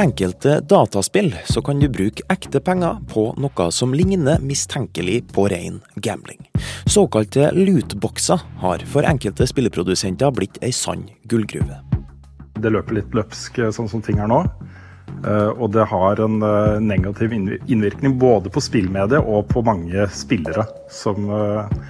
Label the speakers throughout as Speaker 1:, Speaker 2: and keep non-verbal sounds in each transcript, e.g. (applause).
Speaker 1: enkelte dataspill så kan du bruke ekte penger på noe som ligner mistenkelig på ren gambling. Såkalte lootboxer har for enkelte spilleprodusenter blitt ei sann gullgruve.
Speaker 2: Det løper litt løpsk sånn som ting er nå. Eh, og det har en eh, negativ innvirkning både på spillmediet og på mange spillere som eh,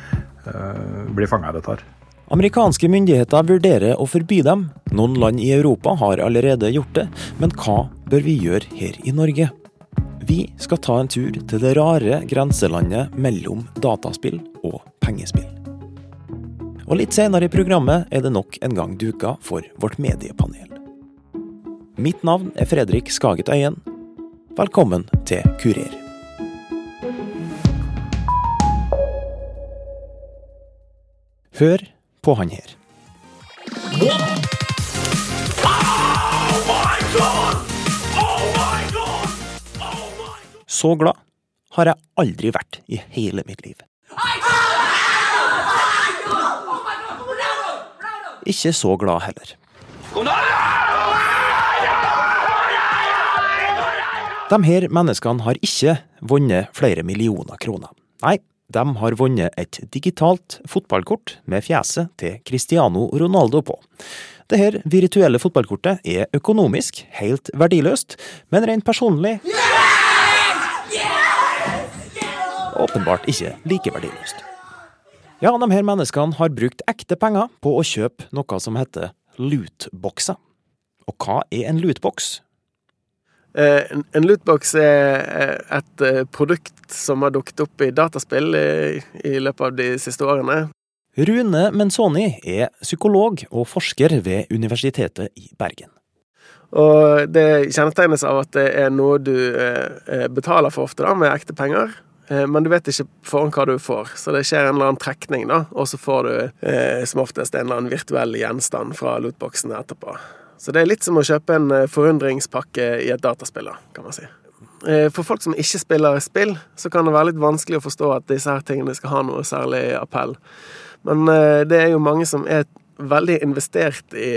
Speaker 2: blir fanga i dette her.
Speaker 1: Amerikanske myndigheter vurderer å forby dem. Noen land i Europa har allerede gjort det, men hva bør vi gjøre her i Norge? Vi skal ta en tur til det rare grenselandet mellom dataspill og pengespill. Og litt senere i programmet er det nok en gang duka for vårt mediepanel. Mitt navn er Fredrik Skaget Øyen. Velkommen til Kurer. Hør på han her. Så glad har jeg aldri vært i hele mitt liv. Ikke så glad heller. De her menneskene har ikke vunnet flere millioner kroner. Nei, de har vunnet et digitalt fotballkort med fjeset til Cristiano Ronaldo på. Dette virtuelle fotballkortet er økonomisk helt verdiløst, men rent personlig åpenbart ikke like verdiløst. Ja, de her menneskene har brukt ekte penger på å kjøpe noe som heter lootboxer. Og hva er en lootbox?
Speaker 3: Eh, en lootbox er et eh, produkt som har dukket opp i dataspill i løpet av de siste årene.
Speaker 1: Rune Menzoni er psykolog og forsker ved Universitetet i Bergen.
Speaker 3: Og Det kjennetegnes av at det er noe du eh, betaler for ofte, da, med ekte penger. Men du vet ikke foran hva du får, så det skjer en eller annen trekning, da, og så får du som oftest en eller annen virtuell gjenstand fra lootboxen etterpå. Så det er litt som å kjøpe en eh, forundringspakke i et dataspill, kan man si. Eh, for folk som ikke spiller spill, så kan det være litt vanskelig å forstå at disse her tingene skal ha noe særlig appell. Men eh, det er jo mange som er veldig investert i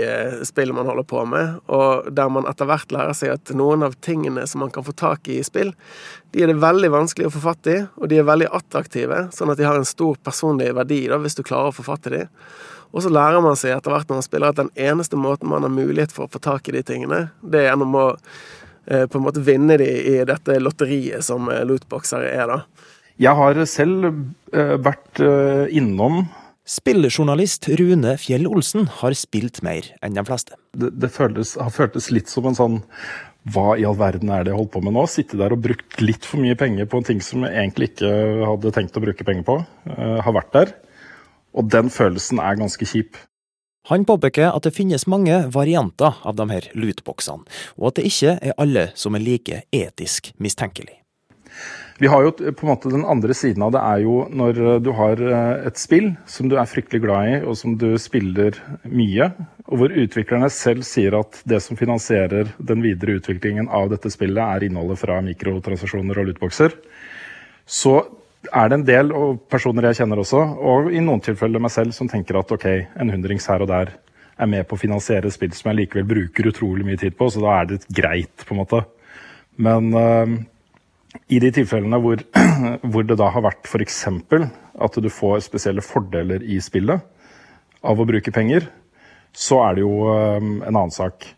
Speaker 3: spillet man holder på med, og der man etter hvert lærer seg at noen av tingene som man kan få tak i i spill, de er det veldig vanskelig å få fatt i, og de er veldig attraktive, sånn at de har en stor personlig verdi da, hvis du klarer å få fatt i dem. Og så lærer man seg etter hvert når man spiller at den eneste måten man har mulighet for å få tak i de tingene, det er gjennom å eh, på en måte vinne de i dette lotteriet som eh, lootboxere er, da.
Speaker 2: Jeg har selv eh, vært eh, innom
Speaker 1: Spillejournalist Rune Fjell Olsen har spilt mer enn de fleste.
Speaker 2: Det, det føles, har føltes litt som en sånn hva i all verden er det jeg holdt på med nå? Sitte der og brukt litt for mye penger på en ting som jeg egentlig ikke hadde tenkt å bruke penger på. Uh, har vært der. Og den følelsen er ganske kjip.
Speaker 1: Han påpeker at det finnes mange varianter av de her lootboxene, og at det ikke er alle som er like etisk mistenkelig.
Speaker 2: Vi har jo på en måte Den andre siden av det er jo når du har eh, et spill som du er fryktelig glad i, og som du spiller mye, og hvor utviklerne selv sier at det som finansierer den videre utviklingen av dette spillet, er innholdet fra mikrotransasjoner og lootboxer. Så er det en del og personer jeg kjenner også, og i noen tilfeller meg selv, som tenker at ok, en hundrings her og der er med på å finansiere spill som jeg likevel bruker utrolig mye tid på, så da er det greit, på en måte. Men uh, i de tilfellene hvor, (clears throat) hvor det da har vært f.eks. at du får spesielle fordeler i spillet av å bruke penger, så er det jo uh, en annen sak.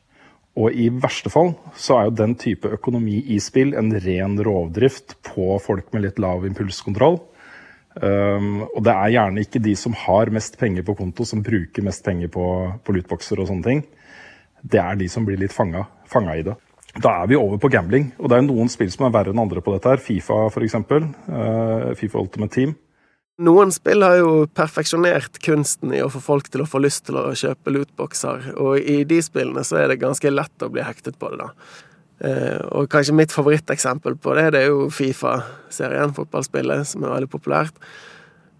Speaker 2: Og i verste fall så er jo den type økonomi i spill en ren rovdrift på folk med litt lav impulskontroll. Um, og det er gjerne ikke de som har mest penger på konto, som bruker mest penger på, på lootboxer og sånne ting. Det er de som blir litt fanga, i det. Da er vi over på gambling. Og det er noen spill som er verre enn andre på dette. her. Fifa f.eks. Uh, Fifa Ultimate Team.
Speaker 3: Noen spill har jo perfeksjonert kunsten i å få folk til å få lyst til å kjøpe lootboxer, og i de spillene så er det ganske lett å bli hektet på det, da. Eh, og kanskje mitt favoritteksempel på det, det er jo Fifa-serien, fotballspillet, som er veldig populært.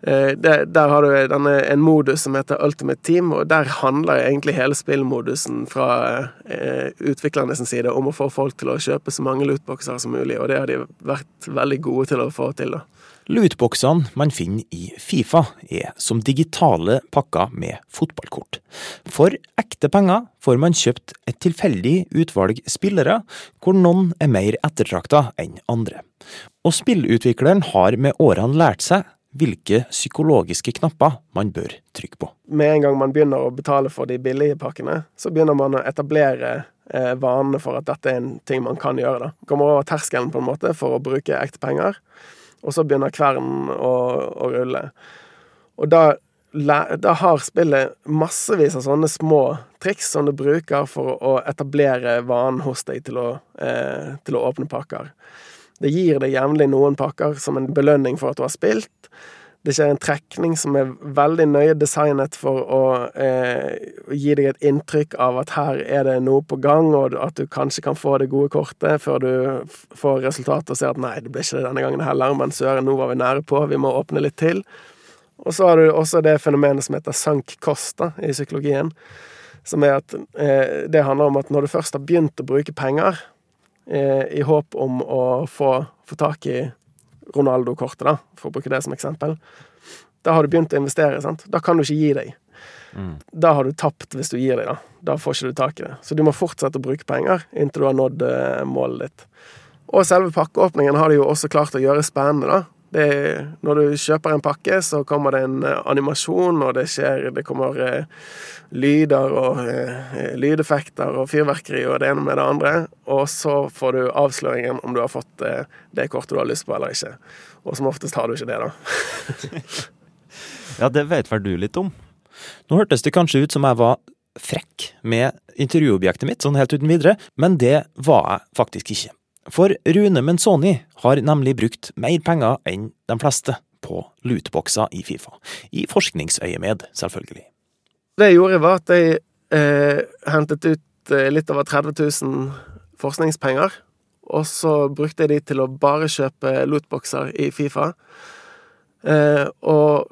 Speaker 3: Eh, der, har du denne, en modus som heter Ultimate Team, og der handler egentlig hele spillmodusen fra eh, utviklerne side om å få folk til å kjøpe så mange lootboxer som mulig, og det har de vært veldig gode til å få til, da.
Speaker 1: Lootboksene man finner i Fifa er som digitale pakker med fotballkort. For ekte penger får man kjøpt et tilfeldig utvalg spillere, hvor noen er mer ettertrakta enn andre. Og spillutvikleren har med årene lært seg hvilke psykologiske knapper man bør trykke på.
Speaker 3: Med en gang man begynner å betale for de billige pakkene, så begynner man å etablere eh, vanene for at dette er en ting man kan gjøre. da. Kommer over terskelen på en måte for å bruke ekte penger og så begynner kvernen å, å rulle. Og da, da, har spillet massevis av sånne små triks som du bruker for å etablere vanen hos deg til å, eh, til å åpne pakker. Det gir deg jevnlig noen pakker som en belønning for at du har spilt. Det skjer en trekning som er veldig nøye designet for å eh, gi deg et inntrykk av at her er det noe på gang, og at du kanskje kan få det gode kortet før du får resultatet og ser at nei, det ble ikke det denne gangen heller, men søren, nå var vi nære på, vi må åpne litt til. Og så har du også det fenomenet som heter sank cost da, i psykologien. Som er at eh, det handler om at når du først har begynt å bruke penger eh, i håp om å få, få tak i Ronaldo-kortet, da, for å bruke det som eksempel. Da har du begynt å investere. sant? Da kan du ikke gi deg. Mm. Da har du tapt hvis du gir deg. Da Da får ikke du tak i det. Så du må fortsette å bruke penger inntil du har nådd uh, målet ditt. Og selve pakkeåpningen har de jo også klart å gjøre spennende. da. Det, når du kjøper en pakke, så kommer det en uh, animasjon, og det skjer Det kommer eh, lyder og eh, lydeffekter og fyrverkeri og det ene med det andre. Og så får du avsløringen om du har fått det kortet du har lyst på eller ikke. Og som oftest har du ikke det, da. (laughs)
Speaker 1: ja, det vet vel du litt om? Nå hørtes det kanskje ut som jeg var frekk med intervjuobjektet mitt, sånn helt uten videre, men det var jeg faktisk ikke. For Rune Menzoni har nemlig brukt mer penger enn de fleste på lootboxer i Fifa. I forskningsøyemed, selvfølgelig.
Speaker 3: Det jeg gjorde, var at jeg eh, hentet ut eh, litt over 30 000 forskningspenger. Og så brukte jeg de til å bare kjøpe lootboxer i Fifa. Eh, og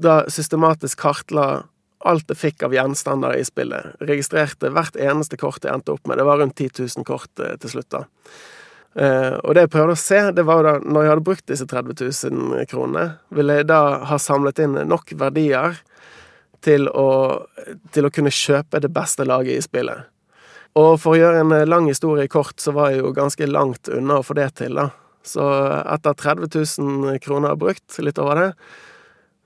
Speaker 3: da systematisk kartla alt jeg fikk av gjenstander i spillet. Registrerte hvert eneste kort jeg endte opp med. Det var rundt 10 000 kort eh, til slutt, da. Uh, og det jeg prøvde å se, det var da når jeg hadde brukt disse 30 000 kronene, ville jeg da ha samlet inn nok verdier til å, til å kunne kjøpe det beste laget i spillet. Og for å gjøre en lang historie kort, så var jeg jo ganske langt unna å få det til, da. Så etter 30 000 kroner brukt, litt over det,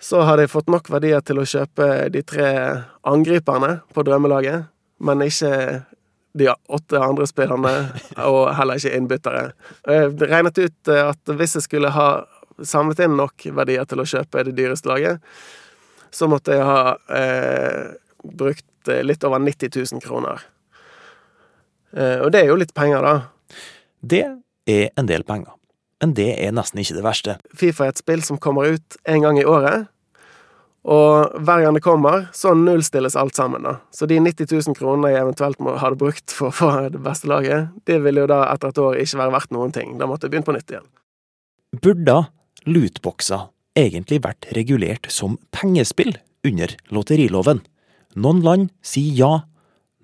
Speaker 3: så hadde jeg fått nok verdier til å kjøpe de tre angriperne på drømmelaget, men ikke de åtte andre spillerne, (laughs) og heller ikke innbyttere. Jeg regnet ut eh, at hvis jeg skulle ha samlet inn nok verdier til å kjøpe det dyreste laget, så måtte jeg ha eh, brukt eh, litt over 90 000 kroner. Eh, og det er jo litt penger, da.
Speaker 1: Det er en del penger. Men det er nesten ikke det verste.
Speaker 3: Fifa er et spill som kommer ut en gang i året. Og hver gang det kommer, så nullstilles alt sammen, da. Så de 90 000 kronene jeg eventuelt må, hadde brukt for å få det beste laget, det ville jo da etter et år ikke være verdt noen ting. Da måtte jeg begynne på nytt igjen.
Speaker 1: Burde lootboxer egentlig vært regulert som pengespill under lotteriloven? Noen land sier ja,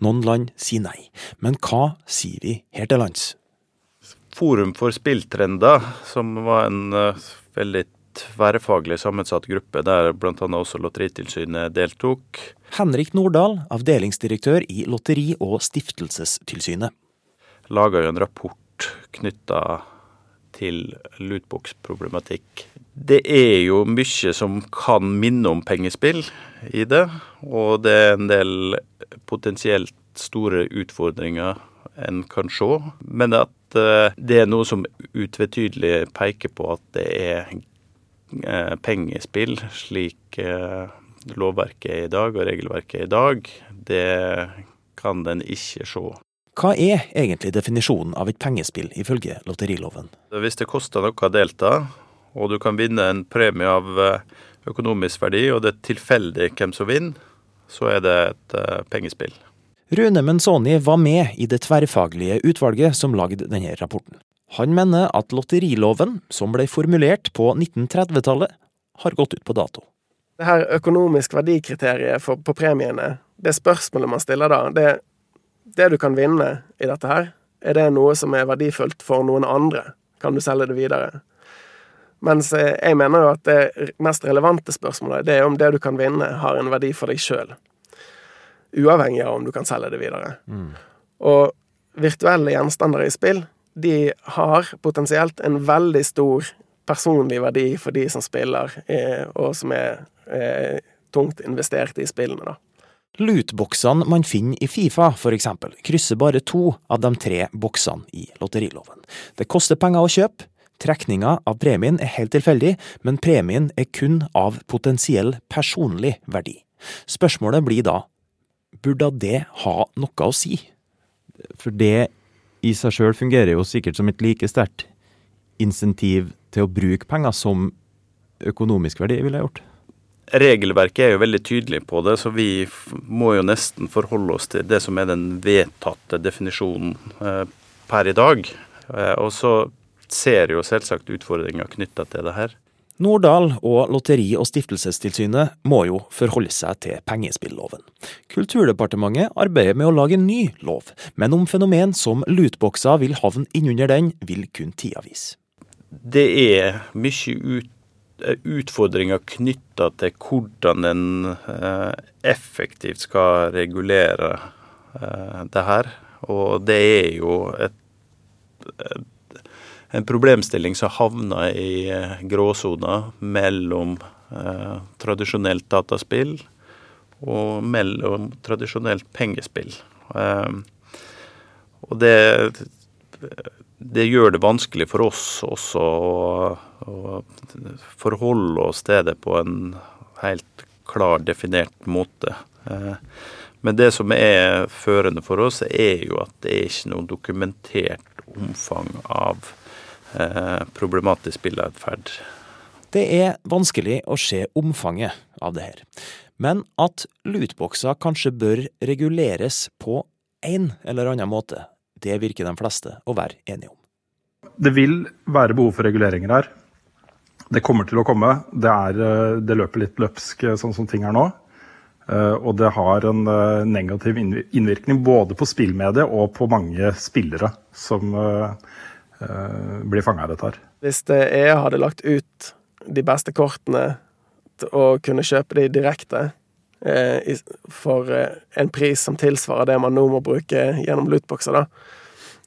Speaker 1: noen land sier nei. Men hva sier vi her til lands?
Speaker 4: Forum for spilltrender, som var en uh, veldig tverrfaglig sammensatt gruppe der bl.a. også Lotteritilsynet deltok.
Speaker 1: Henrik Nordahl, avdelingsdirektør i Lotteri- og stiftelsestilsynet.
Speaker 4: Laga jo en rapport knytta til lootbox-problematikk. Det er jo mye som kan minne om pengespill i det, og det er en del potensielt store utfordringer en kan se. Men at eh, det er noe som utvetydig peker på at det er pengespill slik eh, lovverket er i dag og regelverket er i dag, det kan den ikke se.
Speaker 1: Hva er egentlig definisjonen av et pengespill ifølge lotteriloven?
Speaker 4: Hvis det koster noe å delta, og du kan vinne en premie av eh, økonomisk verdi, og det er tilfeldig hvem som vinner, så er det et pengespill.
Speaker 1: Rune Menzoni var med i det tverrfaglige utvalget som lagde denne rapporten. Han mener at lotteriloven, som ble formulert på 1930-tallet, har gått ut på dato.
Speaker 3: Det her økonomisk verdikriteriet for, på premiene, det spørsmålet man stiller da, det, det du kan vinne i dette her, er det noe som er verdifullt for noen andre? Kan du selge det videre? Mens eh, jeg mener jo at det mest relevante spørsmålet det er om det du kan vinne, har en verdi for deg sjøl. Uavhengig av om du kan selge det videre. Mm. Og virtuelle gjenstander i spill, de har potensielt en veldig stor personlig verdi for de som spiller, eh, og som er eh, tungt investert i spillene, da.
Speaker 1: Lootboksene man finner i Fifa, for eksempel, krysser bare to av de tre boksene i lotteriloven. Det koster penger å kjøpe. Trekninga av premien er helt tilfeldig, men premien er kun av potensiell personlig verdi. Spørsmålet blir da, burde det ha noe å si?
Speaker 5: For det i seg sjøl fungerer jo sikkert som et like sterkt insentiv til å bruke penger som økonomisk verdi ville gjort.
Speaker 4: Regelverket er jo veldig tydelig på det, så vi må jo nesten forholde oss til det som er den vedtatte definisjonen eh, per i dag. Eh, og så ser jo selvsagt utfordringer knytta til det her.
Speaker 1: Nordahl og Lotteri- og stiftelsestilsynet må jo forholde seg til pengespilloven. Kulturdepartementet arbeider med å lage en ny lov, men om fenomen som lootboxer vil havne innunder den, vil kun tida vise.
Speaker 4: Det er mye Eh, utfordringer knytta til hvordan en eh, effektivt skal regulere eh, det her. Og det er jo et, en problemstilling som havner i gråsona mellom tradisjonelt dataspill og mellom tradisjonelt pengespill. og det det gjør det vanskelig for oss også å, å forholde oss til det på en helt klar, definert måte. Eh, men det som er førende for oss, er jo at det er ikke noe dokumentert omfang av eh, problematisk spilleatferd.
Speaker 1: Det er vanskelig å se omfanget av det her. Men at lootboxer kanskje bør reguleres på en eller annen måte, det virker de fleste å være enige om.
Speaker 2: Det vil være behov for reguleringer her. Det kommer til å komme. Det, er, eh, det løper litt løpsk eh, sånn som ting er nå. Eh, og det har en negativ innvirkning både på spillmediet og på mange spillere som blir fanga av dette her.
Speaker 3: Hvis EA hadde lagt ut de beste kortene og kunne kjøpe de direkte for en pris som tilsvarer det man nå må bruke gjennom lootboxer, da,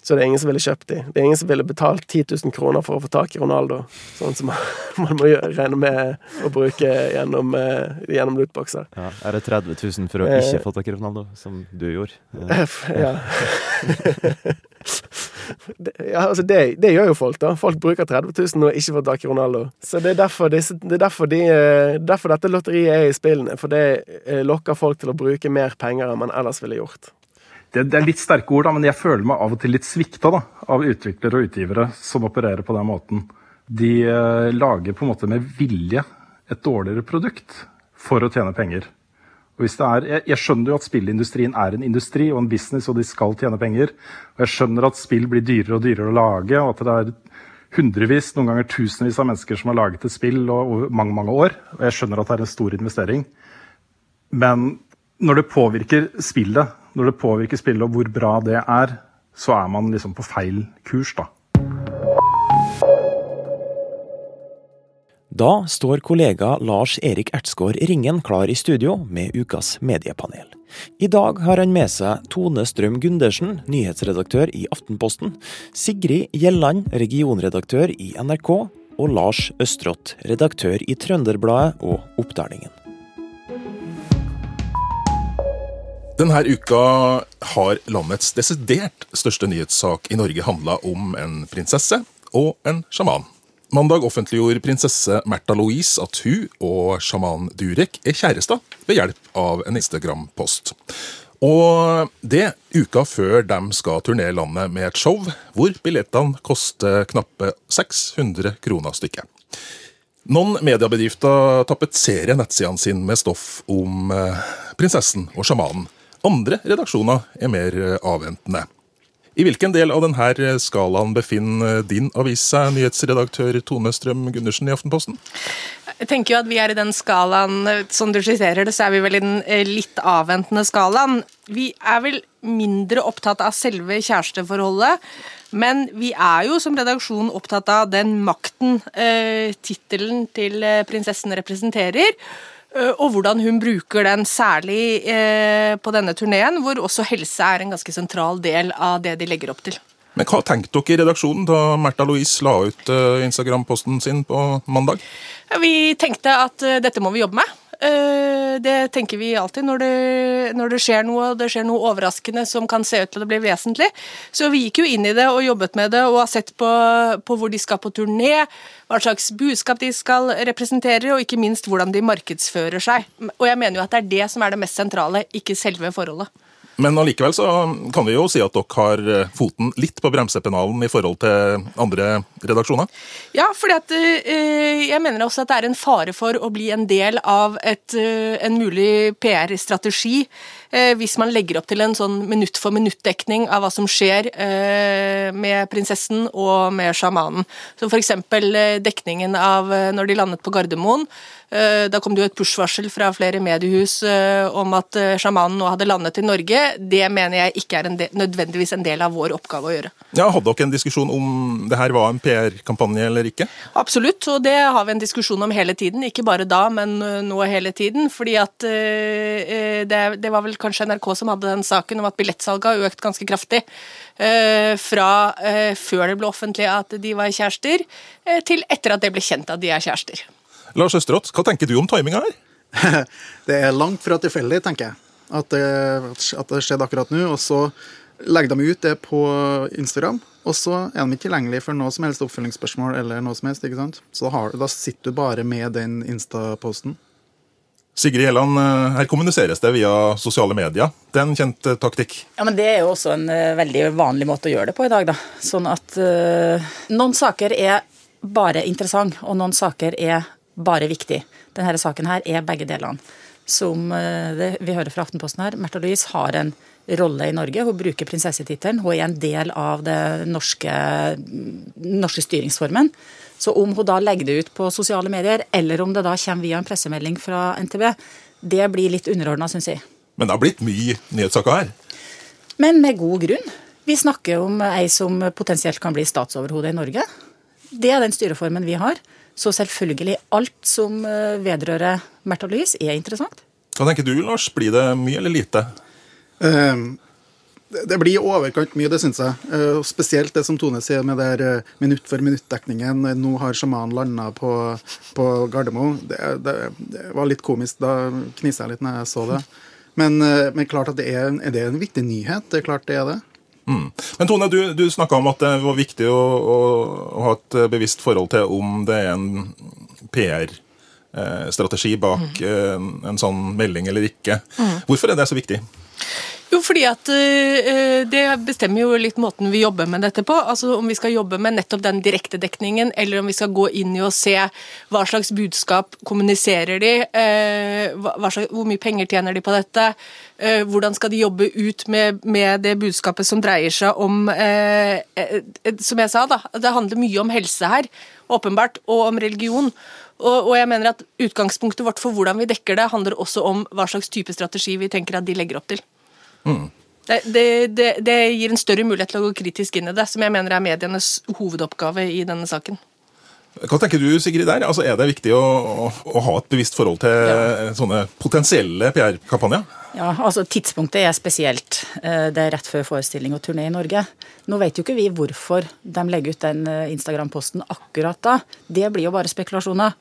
Speaker 3: så det er ingen som ville kjøpt de. Det er ingen som ville betalt 10 000 kroner for å få tak i Ronaldo, sånn som (laughs) man må regne med å bruke gjennom, uh, gjennom lootboxer.
Speaker 5: Ja, er det 30 000 for å uh, ikke få tak i Ronaldo, som du gjorde?
Speaker 3: Uh. ja. (laughs) det, ja, altså det, det, gjør jo folk, da. Folk bruker 30 000 og ikke får tak i Ronaldo. Så det er derfor, disse, det er derfor, de, derfor dette lotteriet er i spillene. For det lokker folk til å bruke mer penger enn man ellers ville gjort
Speaker 2: det, det, er litt sterke ord, da, men jeg føler meg av og til litt svikta da, av utviklere og utgivere som opererer på den måten. De eh, lager på en måte med vilje et dårligere produkt for å tjene penger. Er, jeg, jeg skjønner jo at spillindustrien er en industri og en business, og de skal tjene penger. Og jeg skjønner at spill blir dyrere og dyrere å lage, og at det er hundrevis, noen ganger tusenvis av mennesker som har laget et spill over mange, mange år. Og jeg skjønner at det er en stor investering. Men når det påvirker spillet, når det påvirker spillet og hvor bra det er, så er man liksom på feil kurs, da.
Speaker 1: Da står kollega Lars Erik Ertsgaard Ringen klar i studio med ukas mediepanel. I dag har han med seg Tone Strøm Gundersen, nyhetsredaktør i Aftenposten, Sigrid Gjelland, regionredaktør i NRK, og Lars Østrått, redaktør i Trønderbladet og Oppdalingen.
Speaker 6: Denne uka har landets desidert største nyhetssak i Norge handla om en prinsesse og en sjaman. Mandag offentliggjorde prinsesse Märtha Louise at hun og sjaman Durek er kjærester ved hjelp av en Instagram-post. Og det uka før de skal turnere landet med et show hvor billettene koster knappe 600 kroner stykket. Noen mediebedrifter tapetserer nettsidene sine med stoff om eh, prinsessen og sjamanen. Andre redaksjoner er mer eh, avventende. I hvilken del av denne eh, skalaen befinner eh, din avis seg, nyhetsredaktør Tone Strøm Gundersen i Aftenposten?
Speaker 7: Jeg tenker jo at vi er i den skalaen, som du skisserer det, så er vi vel i den litt avventende skalaen. Vi er vel mindre opptatt av selve kjæresteforholdet, Men vi er jo som redaksjon opptatt av den makten eh, tittelen til prinsessen representerer. Eh, Og hvordan hun bruker den, særlig eh, på denne turneen, hvor også helse er en ganske sentral del av det de legger opp til.
Speaker 6: Men hva tenkte dere i redaksjonen da Märtha Louise la ut eh, Instagram-posten sin på mandag?
Speaker 7: Vi tenkte at dette må vi jobbe med. Eh, Det tenker vi alltid når det, når det skjer noe, og det skjer noe overraskende som kan se ut til å bli vesentlig. Så vi gikk jo inn i det og jobbet med det og har sett på, på hvor de skal på turné, hva slags budskap de skal representere, og ikke minst hvordan de markedsfører seg. Og jeg mener jo at det er det som er det mest sentrale, ikke selve forholdet.
Speaker 6: Men allikevel så kan vi jo si at dere har eh, foten litt på bremsepennalen i forhold til andre redaksjoner.
Speaker 7: Ja, fordi at eh, jeg mener også at det er en fare for å bli en del av et, eh, en mulig PR-strategi hvis man legger opp til en sånn minutt for minutt-dekning av hva som skjer eh, med prinsessen og med sjamanen. Så for eksempel eh, dekningen av eh, når de landet på Gardermoen. Eh, Da kom det jo et push-varsel fra flere mediehus eh, om at eh, sjamanen nå hadde landet i Norge. Det mener jeg ikke er en del, nødvendigvis en del av vår oppgave å gjøre.
Speaker 6: Ja, Hadde dere en diskusjon om det her var en PR-kampanje eller ikke?
Speaker 7: Absolutt, og det har vi en diskusjon om hele tiden. Ikke bare da, men nå hele tiden. Fordi at det, det var vel kanskje NRK som hadde den saken om at billettsalget har økt ganske kraftig. fra før det ble offentlig at de var kjærester, til etter at det ble kjent at de er kjærester.
Speaker 6: Lars Østerått, hva tenker du om timinga her? (laughs)
Speaker 8: Det er langt fra tilfeldig, tenker jeg, at det, at det skjedde akkurat nå. Og så legger de ut det på Instagram, og så er de ikke tilgjengelig for noe som helst oppfølgingsspørsmål eller noe som helst. ikke sant? Så da, har, da sitter du bare med den Insta-posten.
Speaker 6: Sigrid Gjelland, eh, her kommuniseres det via sosiale medier. Det er en kjent eh, taktikk.
Speaker 9: Ja, men Det er jo også en eh, veldig vanlig måte å gjøre det på i dag. da. Sånn at uh, Noen saker er bare interessant, og noen saker er bare viktig. Denne saken her er begge delene. Som uh, det, vi hører fra Aftenposten her, Märtha Louise har en rolle i Norge. Hun bruker prinsessetittelen. Hun er en del av den norske, norske styringsformen. Så om hun da legger det ut på sosiale medier, eller om det da kommer via en pressemelding fra NTB, det blir litt underordna, syns jeg.
Speaker 6: Men det har blitt mye nyhetssaker her.
Speaker 9: Men med god grunn. Vi snakker om ei som potensielt kan bli statsoverhode i Norge. Det er den styreformen vi har. Så selvfølgelig, alt som eh, vedrører Märtha Louise, er interessant.
Speaker 6: Hva tenker du, Lars? Blir det mye eller lite?
Speaker 8: Eh, det- det blir i overkant mye, det syns jeg. Eh, Spesielt det som Tone sier med der eh, minutt for minutt-dekningen. Nå har sjamanen landa på, på Gardermoen. Det, det, det var litt komisk. Da knisa jeg litt når jeg så det. Men, eh, men klart at det er, det er en viktig nyhet. Det er klart det er det.
Speaker 6: Mm. Men Tone, du, du snakka om at det var viktig å, å, å ha et eh, bevisst forhold til om det er en PR-strategi bak mm. en sånn melding eller ikke. Hvorfor er det så viktig?
Speaker 7: Jo, fordi at uh, det bestemmer jo litt måten vi jobber med dette på. Altså Om vi skal jobbe med nettopp den direktedekningen, eller om vi skal gå inn i og se hva slags budskap kommuniserer de, uh, slags, hvor mye penger tjener de på dette, uh, hvordan skal de jobbe ut med, med det budskapet som dreier seg om Som jeg sa, da, det handler mye om helse her, åpenbart, og om religion. Og, og jeg mener at Utgangspunktet vårt for hvordan vi dekker det, handler også om hva slags type strategi vi tenker at de legger opp til. Det, det, det, det gir en større mulighet til å gå kritisk inn i det, som jeg mener er medienes hovedoppgave i denne saken.
Speaker 6: Hva tenker du, Sigrid, der? Altså, Er det viktig å, å, å ha et bevisst forhold til sånne potensielle PR-kampanjer?
Speaker 9: Ja, altså Tidspunktet er spesielt. Eh, Det er rett før forestilling og turné i Norge. Nå vet jo ikke vi hvorfor de legger ut den eh, Instagram-posten akkurat da. Det blir jo bare spekulasjoner.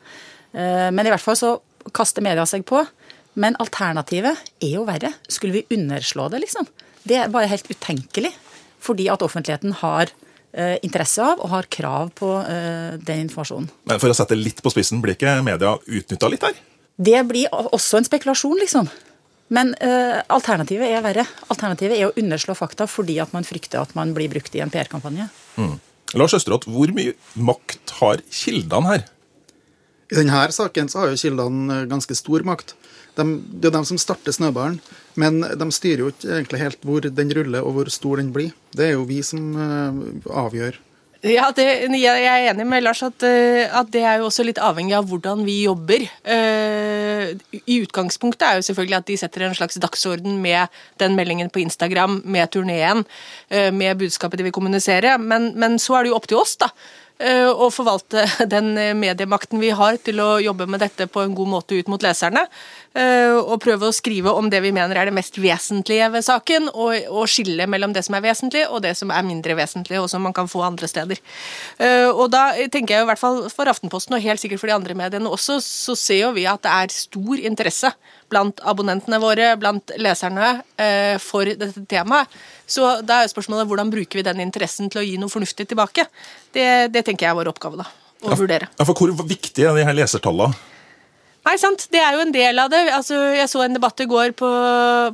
Speaker 9: Eh, Men i hvert fall så kaster media seg på. Men alternativet er jo verre. Skulle vi underslå det, liksom? Det er bare helt utenkelig. Fordi at offentligheten har eh, interesse av og har krav på eh, den informasjonen.
Speaker 6: Men for å sette litt på spissen, blir ikke media utnytta litt her?
Speaker 9: Det blir også en spekulasjon, liksom. Men eh, alternativet er verre. Alternativet er å underslå fakta fordi at man frykter at man blir brukt i en PR-kampanje.
Speaker 6: Lars Østerått, hvor mye makt har kildene her?
Speaker 8: I denne saken så har jo kildene eh, ganske stor makt. De, det er de som starter snøballen, men de styrer jo ikke egentlig helt hvor den ruller og hvor stor den blir. Det er jo vi som eh, avgjør.
Speaker 7: Ja, det, jeg er enig med Lars at, eh, at det er jo også litt avhengig av hvordan vi jobber. I utgangspunktet er jo selvfølgelig at de setter en slags dagsorden med den meldingen på Instagram, med turneen, med budskapet de vil kommunisere. Men, men så er det jo opp til oss, da. Eh, Å forvalte (laughs) den mediemakten vi har til å jobbe med dette på en god måte ut mot leserne. Eh, Og prøve å skrive om det vi mener er det mest vesentlige ved saken, og, og skille mellom det som er vesentlig og det som er mindre vesentlig, og som man kan få andre steder. Eh, Og da tenker jeg i hvert fall for Aftenposten, og helt sikkert for de andre mediene også, så ser jo vi at det er stor interesse blant abonnentene våre, blant leserne, eh, for dette temaet. Så da er spørsmålet hvordan bruker vi den interessen til å gi noe fornuftig tilbake? Det, det tenker jeg er vår oppgave, da. Å vurdere.
Speaker 6: Ja, for Hvor viktig er de her lesertallene?
Speaker 7: Nei, sant. Det er jo en del av det. Altså, jeg så en debatt i går på,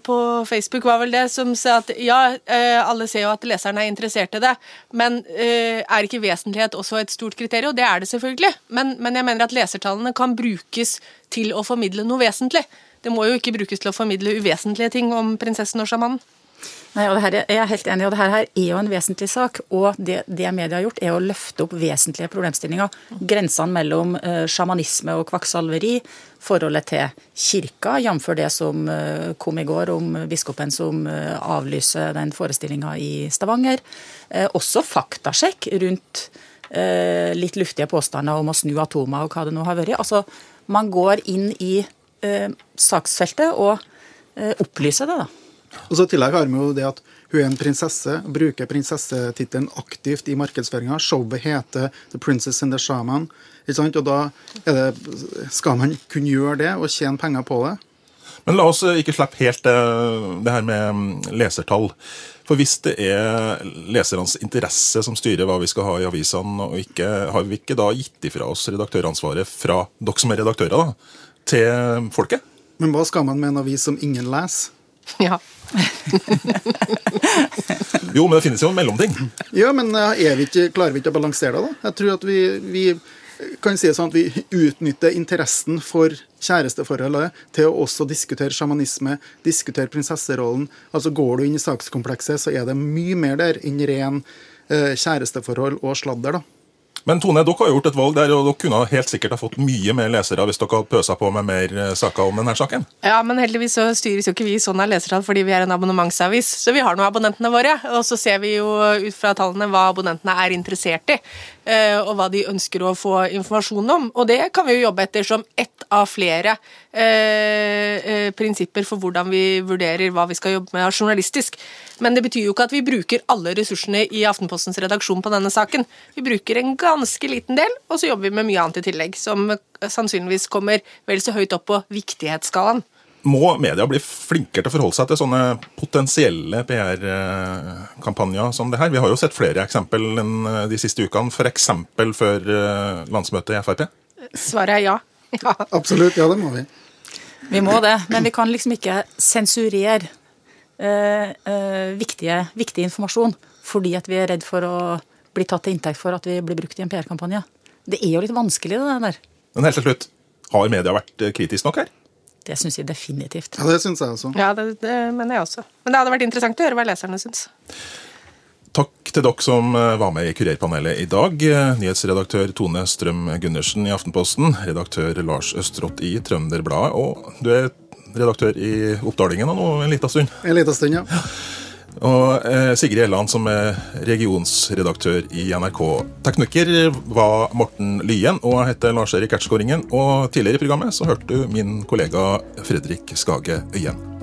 Speaker 7: på Facebook var vel det, som sa at ja, eh, alle ser jo at leserne er interessert i det, men eh, er ikke vesentlighet også et stort kriterium? Det er det selvfølgelig. Men, men jeg mener at lesertallene kan brukes til å formidle noe vesentlig. Det må jo ikke brukes til å formidle uvesentlige ting om prinsessen og sjamanen.
Speaker 9: Nei, og det her, jeg er helt enig, og det her er jo en vesentlig sak. Og det, det media har gjort, er å løfte opp vesentlige problemstillinger. Grensene mellom uh, sjamanisme og kvakksalveri, forholdet til kirka, jf. det som uh, kom i går om biskopen som uh, avlyser den forestillinga i Stavanger. Også faktasjekk rundt litt luftige påstander om å snu atomer og hva det nå har vært. Altså, man går inn i saksfeltet og opplyser det, da.
Speaker 8: Og så I tillegg har vi jo det at hun er en prinsesse, bruker prinsessetittelen aktivt i markedsføringa. Showet heter 'The Princess and the Shaman'. Ikke sant? Og da er det, skal man kunne gjøre det og tjene penger på det.
Speaker 6: Men la oss eh, ikke slippe helt det, det her med mm, lesertall. For hvis det er lesernes interesse som styrer hva vi skal ha i avisene, og ikke, har vi ikke da gitt ifra oss redaktøransvaret fra dere som er redaktører, da, til folket?
Speaker 8: Men hva skal man med en avis som ingen leser?
Speaker 7: Ja. (laughs)
Speaker 6: Jo, men det finnes jo en mellomting.
Speaker 8: Ja, men eh, vi ikke, klarer vi ikke å balansere det, da? Jeg tror at vi, vi kan si det sånn at vi utnytter interessen for kjæresteforholdet til å også diskutere sjamanisme, diskutere prinsesserollen. Altså Går du inn i sakskomplekset, så er det mye mer der enn ren eh, kjæresteforhold og sladder, da.
Speaker 6: Men Tone, dere har gjort et valg der, og dere kunne helt sikkert ha fått mye mer lesere hvis dere hadde pøsa på med mer eh, saker om denne saken.
Speaker 7: Ja, men heldigvis så styres jo ikke vi sånn av lesertall fordi vi er en abonnementsavis. Så vi har nå abonnentene våre, og så ser vi jo ut fra tallene hva abonnentene er interessert i. eh, Og hva de ønsker å få informasjon om. Og det kan vi jo jobbe etter som ett av flere eh, eh, prinsipper for hvordan vi vurderer hva vi skal jobbe med journalistisk. Men det betyr jo ikke at vi bruker alle ressursene i Aftenpostens redaksjon på denne saken. Vi bruker en ganske liten del, og så jobber vi med mye annet i tillegg, som sannsynligvis kommer vel så høyt opp på viktighetsskalaen.
Speaker 6: Må media bli flinkere til å forholde seg til sånne potensielle PR-kampanjer som det her? Vi har jo sett flere eksempel eh, de siste ukene, f.eks. før eh, landsmøtet i Frp.
Speaker 7: Svaret er ja. (laughs) ja.
Speaker 8: Absolutt, ja, det må vi.
Speaker 9: Vi må det, men vi kan liksom ikke sensurere eh, eh, viktige, viktig informasjon fordi at vi er redd for å bli tatt til inntekt for at vi blir brukt i en PR-kampanje. Det er jo litt vanskelig, det der.
Speaker 6: Men helt til slutt, har media vært eh, kritisk nok her?
Speaker 9: Det syns jeg definitivt.
Speaker 8: Ja, Det syns jeg også.
Speaker 7: Ja, det, det mener jeg også. Men det hadde vært interessant å høre hva leserne syns.
Speaker 6: Takk til dere som eh, var med i Kurerpanelet i dag. Eh, Nyhetsredaktør Tone Strøm Gundersen i Aftenposten, redaktør Lars Østrått i Trønderbladet, og du er redaktør i Oppdalingen nå en liten stund.
Speaker 8: En liten stund, ja.
Speaker 6: Og eh, Sigrid Elland, som er regionsredaktør i NRK. Tekniker var Morten Lyen, og jeg heter Lars-Erik Ertskåringen. Og tidligere i programmet så hørte du min kollega Fredrik Skage Øyen.